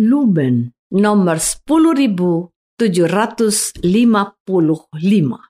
Lumen nomor 10755.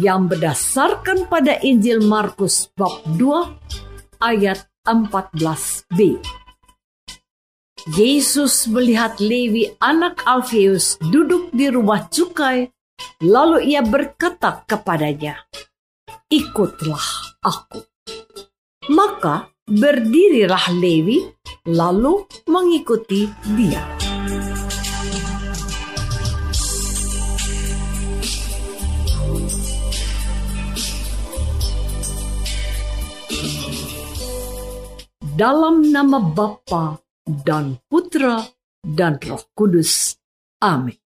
Yang berdasarkan pada Injil Markus bab 2 ayat 14b. Yesus melihat Lewi anak Alfeus duduk di rumah cukai, lalu ia berkata kepadanya, Ikutlah aku. Maka berdirilah Lewi, lalu mengikuti dia. Dalam nama Bapa dan Putra dan Roh Kudus. Amin.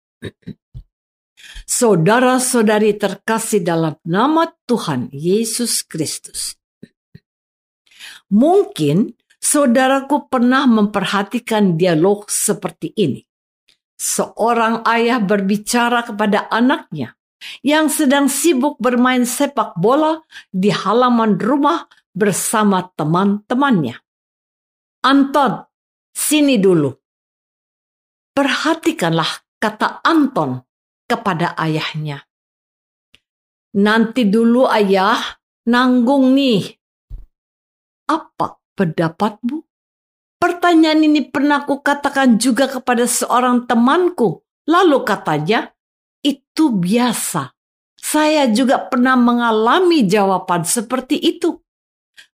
Saudara-saudari terkasih dalam nama Tuhan Yesus Kristus. Mungkin saudaraku pernah memperhatikan dialog seperti ini. Seorang ayah berbicara kepada anaknya yang sedang sibuk bermain sepak bola di halaman rumah bersama teman-temannya. Anton, sini dulu. Perhatikanlah kata Anton kepada ayahnya. Nanti dulu ayah, nanggung nih. Apa pendapatmu? Pertanyaan ini pernah ku katakan juga kepada seorang temanku. Lalu katanya, itu biasa. Saya juga pernah mengalami jawaban seperti itu.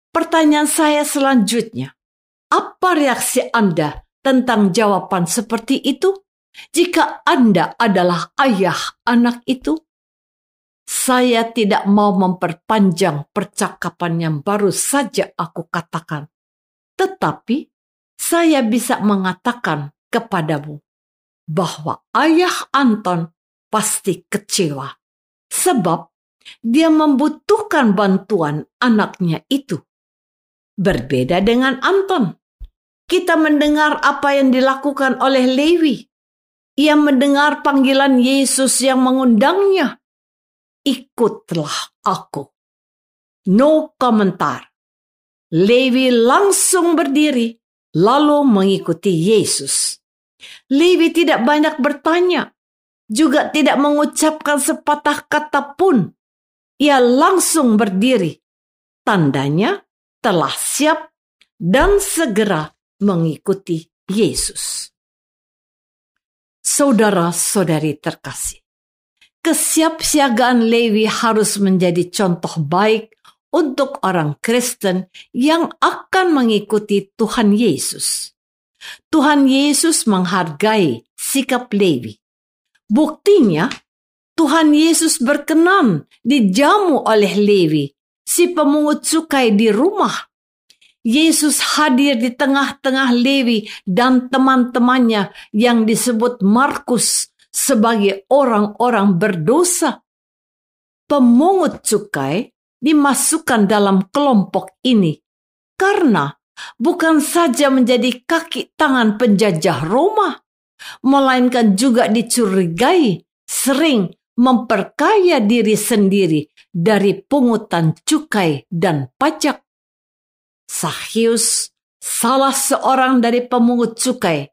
Pertanyaan saya selanjutnya, apa reaksi Anda tentang jawaban seperti itu? Jika Anda adalah ayah anak itu, saya tidak mau memperpanjang percakapan yang baru saja aku katakan, tetapi saya bisa mengatakan kepadamu bahwa ayah Anton pasti kecewa sebab dia membutuhkan bantuan anaknya itu. Berbeda dengan Anton kita mendengar apa yang dilakukan oleh Lewi. Ia mendengar panggilan Yesus yang mengundangnya. Ikutlah aku. No komentar. Lewi langsung berdiri, lalu mengikuti Yesus. Lewi tidak banyak bertanya, juga tidak mengucapkan sepatah kata pun. Ia langsung berdiri. Tandanya telah siap dan segera mengikuti Yesus. Saudara-saudari terkasih, kesiapsiagaan Lewi harus menjadi contoh baik untuk orang Kristen yang akan mengikuti Tuhan Yesus. Tuhan Yesus menghargai sikap Lewi. Buktinya, Tuhan Yesus berkenan dijamu oleh Lewi si pemungut cukai di rumah. Yesus hadir di tengah-tengah Lewi dan teman-temannya yang disebut Markus sebagai orang-orang berdosa. Pemungut cukai dimasukkan dalam kelompok ini karena bukan saja menjadi kaki tangan penjajah Roma, melainkan juga dicurigai sering memperkaya diri sendiri dari pungutan cukai dan pajak. Sahius, salah seorang dari pemungut cukai,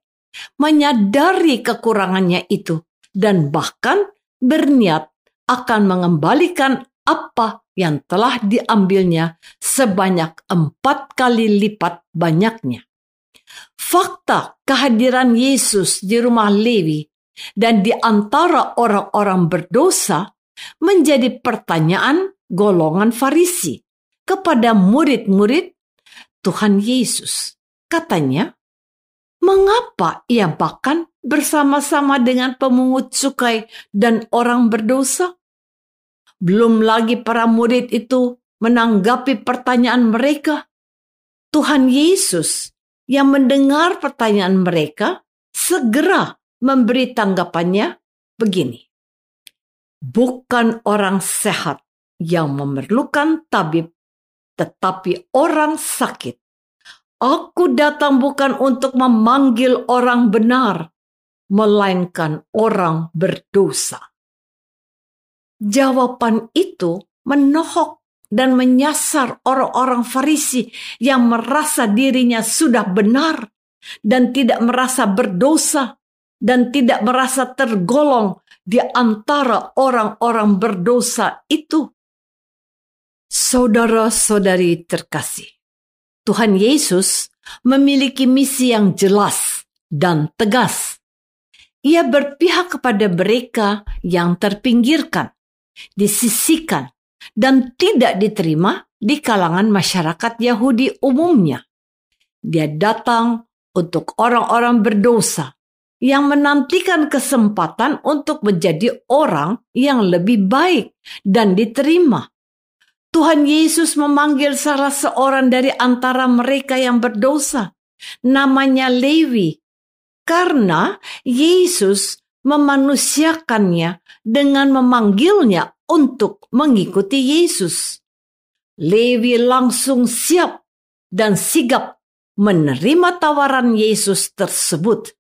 menyadari kekurangannya itu dan bahkan berniat akan mengembalikan apa yang telah diambilnya sebanyak empat kali lipat banyaknya. Fakta kehadiran Yesus di rumah Lewi dan di antara orang-orang berdosa menjadi pertanyaan golongan Farisi kepada murid-murid Tuhan Yesus. Katanya, mengapa ia makan bersama-sama dengan pemungut cukai dan orang berdosa? Belum lagi para murid itu menanggapi pertanyaan mereka. Tuhan Yesus yang mendengar pertanyaan mereka segera memberi tanggapannya begini. Bukan orang sehat yang memerlukan tabib, tetapi orang sakit. Aku datang bukan untuk memanggil orang benar, melainkan orang berdosa. Jawaban itu menohok dan menyasar orang-orang Farisi yang merasa dirinya sudah benar dan tidak merasa berdosa dan tidak merasa tergolong di antara orang-orang berdosa itu. Saudara-saudari terkasih, Tuhan Yesus memiliki misi yang jelas dan tegas. Ia berpihak kepada mereka yang terpinggirkan disisikan, dan tidak diterima di kalangan masyarakat Yahudi umumnya. Dia datang untuk orang-orang berdosa yang menantikan kesempatan untuk menjadi orang yang lebih baik dan diterima. Tuhan Yesus memanggil salah seorang dari antara mereka yang berdosa, namanya Lewi, karena Yesus memanusiakannya dengan memanggilnya untuk mengikuti Yesus. Lewi langsung siap dan sigap menerima tawaran Yesus tersebut.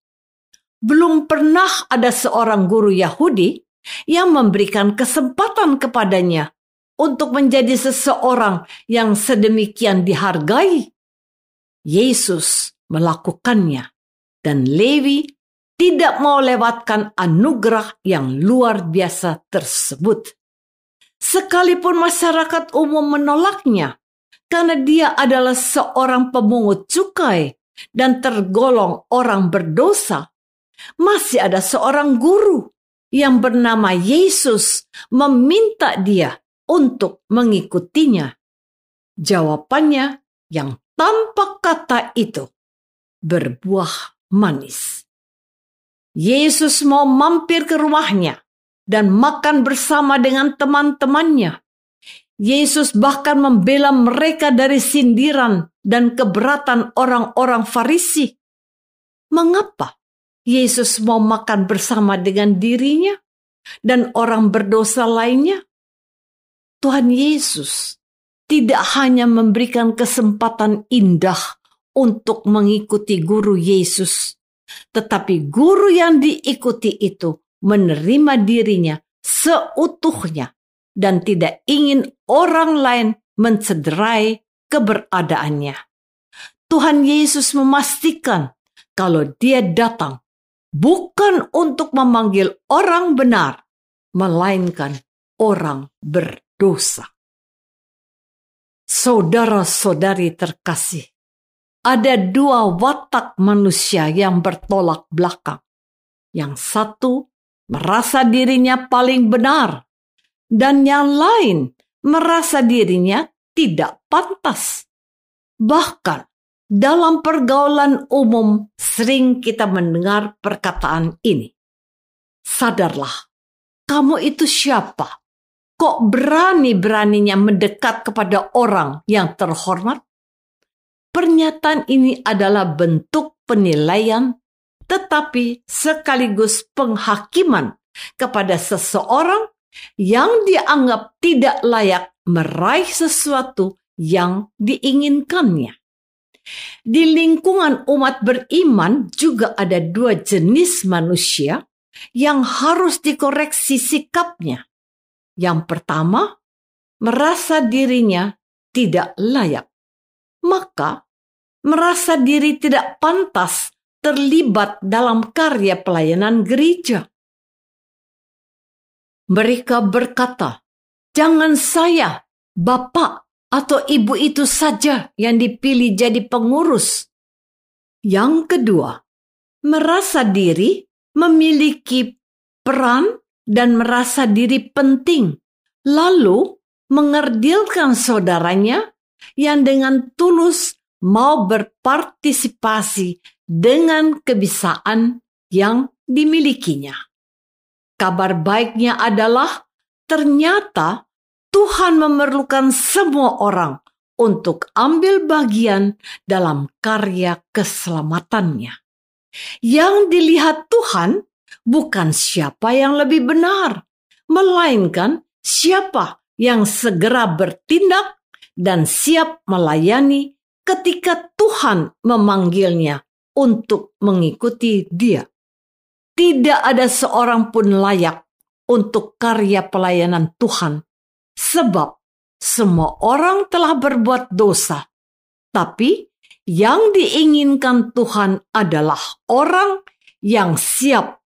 Belum pernah ada seorang guru Yahudi yang memberikan kesempatan kepadanya untuk menjadi seseorang yang sedemikian dihargai. Yesus melakukannya, dan Lewi tidak mau lewatkan anugerah yang luar biasa tersebut. Sekalipun masyarakat umum menolaknya, karena dia adalah seorang pemungut cukai dan tergolong orang berdosa, masih ada seorang guru yang bernama Yesus meminta dia untuk mengikutinya. Jawabannya yang tanpa kata itu berbuah manis. Yesus mau mampir ke rumahnya dan makan bersama dengan teman-temannya. Yesus bahkan membela mereka dari sindiran dan keberatan orang-orang Farisi. Mengapa Yesus mau makan bersama dengan dirinya dan orang berdosa lainnya? Tuhan Yesus tidak hanya memberikan kesempatan indah untuk mengikuti guru Yesus, tetapi guru yang diikuti itu menerima dirinya seutuhnya dan tidak ingin orang lain mencederai keberadaannya. Tuhan Yesus memastikan kalau dia datang bukan untuk memanggil orang benar, melainkan orang berdosa. Saudara-saudari terkasih, ada dua watak manusia yang bertolak belakang. Yang satu merasa dirinya paling benar, dan yang lain merasa dirinya tidak pantas. Bahkan dalam pergaulan umum sering kita mendengar perkataan ini. Sadarlah, kamu itu siapa? Kok berani-beraninya mendekat kepada orang yang terhormat? Pernyataan ini adalah bentuk penilaian, tetapi sekaligus penghakiman kepada seseorang yang dianggap tidak layak meraih sesuatu yang diinginkannya. Di lingkungan umat beriman juga ada dua jenis manusia yang harus dikoreksi sikapnya. Yang pertama, merasa dirinya tidak layak. Maka merasa diri tidak pantas terlibat dalam karya pelayanan gereja. Mereka berkata, "Jangan saya, bapak atau ibu itu saja yang dipilih jadi pengurus." Yang kedua, merasa diri memiliki peran dan merasa diri penting, lalu mengerdilkan saudaranya yang dengan tulus mau berpartisipasi dengan kebisaan yang dimilikinya. Kabar baiknya adalah ternyata Tuhan memerlukan semua orang untuk ambil bagian dalam karya keselamatannya. Yang dilihat Tuhan bukan siapa yang lebih benar, melainkan siapa yang segera bertindak dan siap melayani ketika Tuhan memanggilnya untuk mengikuti Dia. Tidak ada seorang pun layak untuk karya pelayanan Tuhan, sebab semua orang telah berbuat dosa. Tapi yang diinginkan Tuhan adalah orang yang siap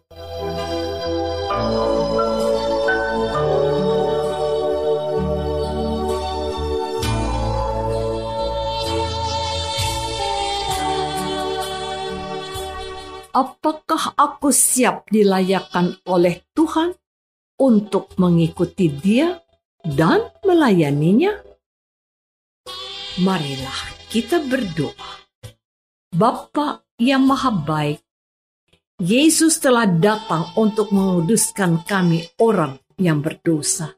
Apakah aku siap dilayakkan oleh Tuhan untuk mengikuti Dia dan melayaninya? Marilah kita berdoa. Bapa yang Maha Baik, Yesus telah datang untuk menguduskan kami orang yang berdosa.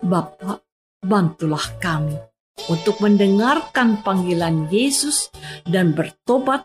Bapa, bantulah kami untuk mendengarkan panggilan Yesus dan bertobat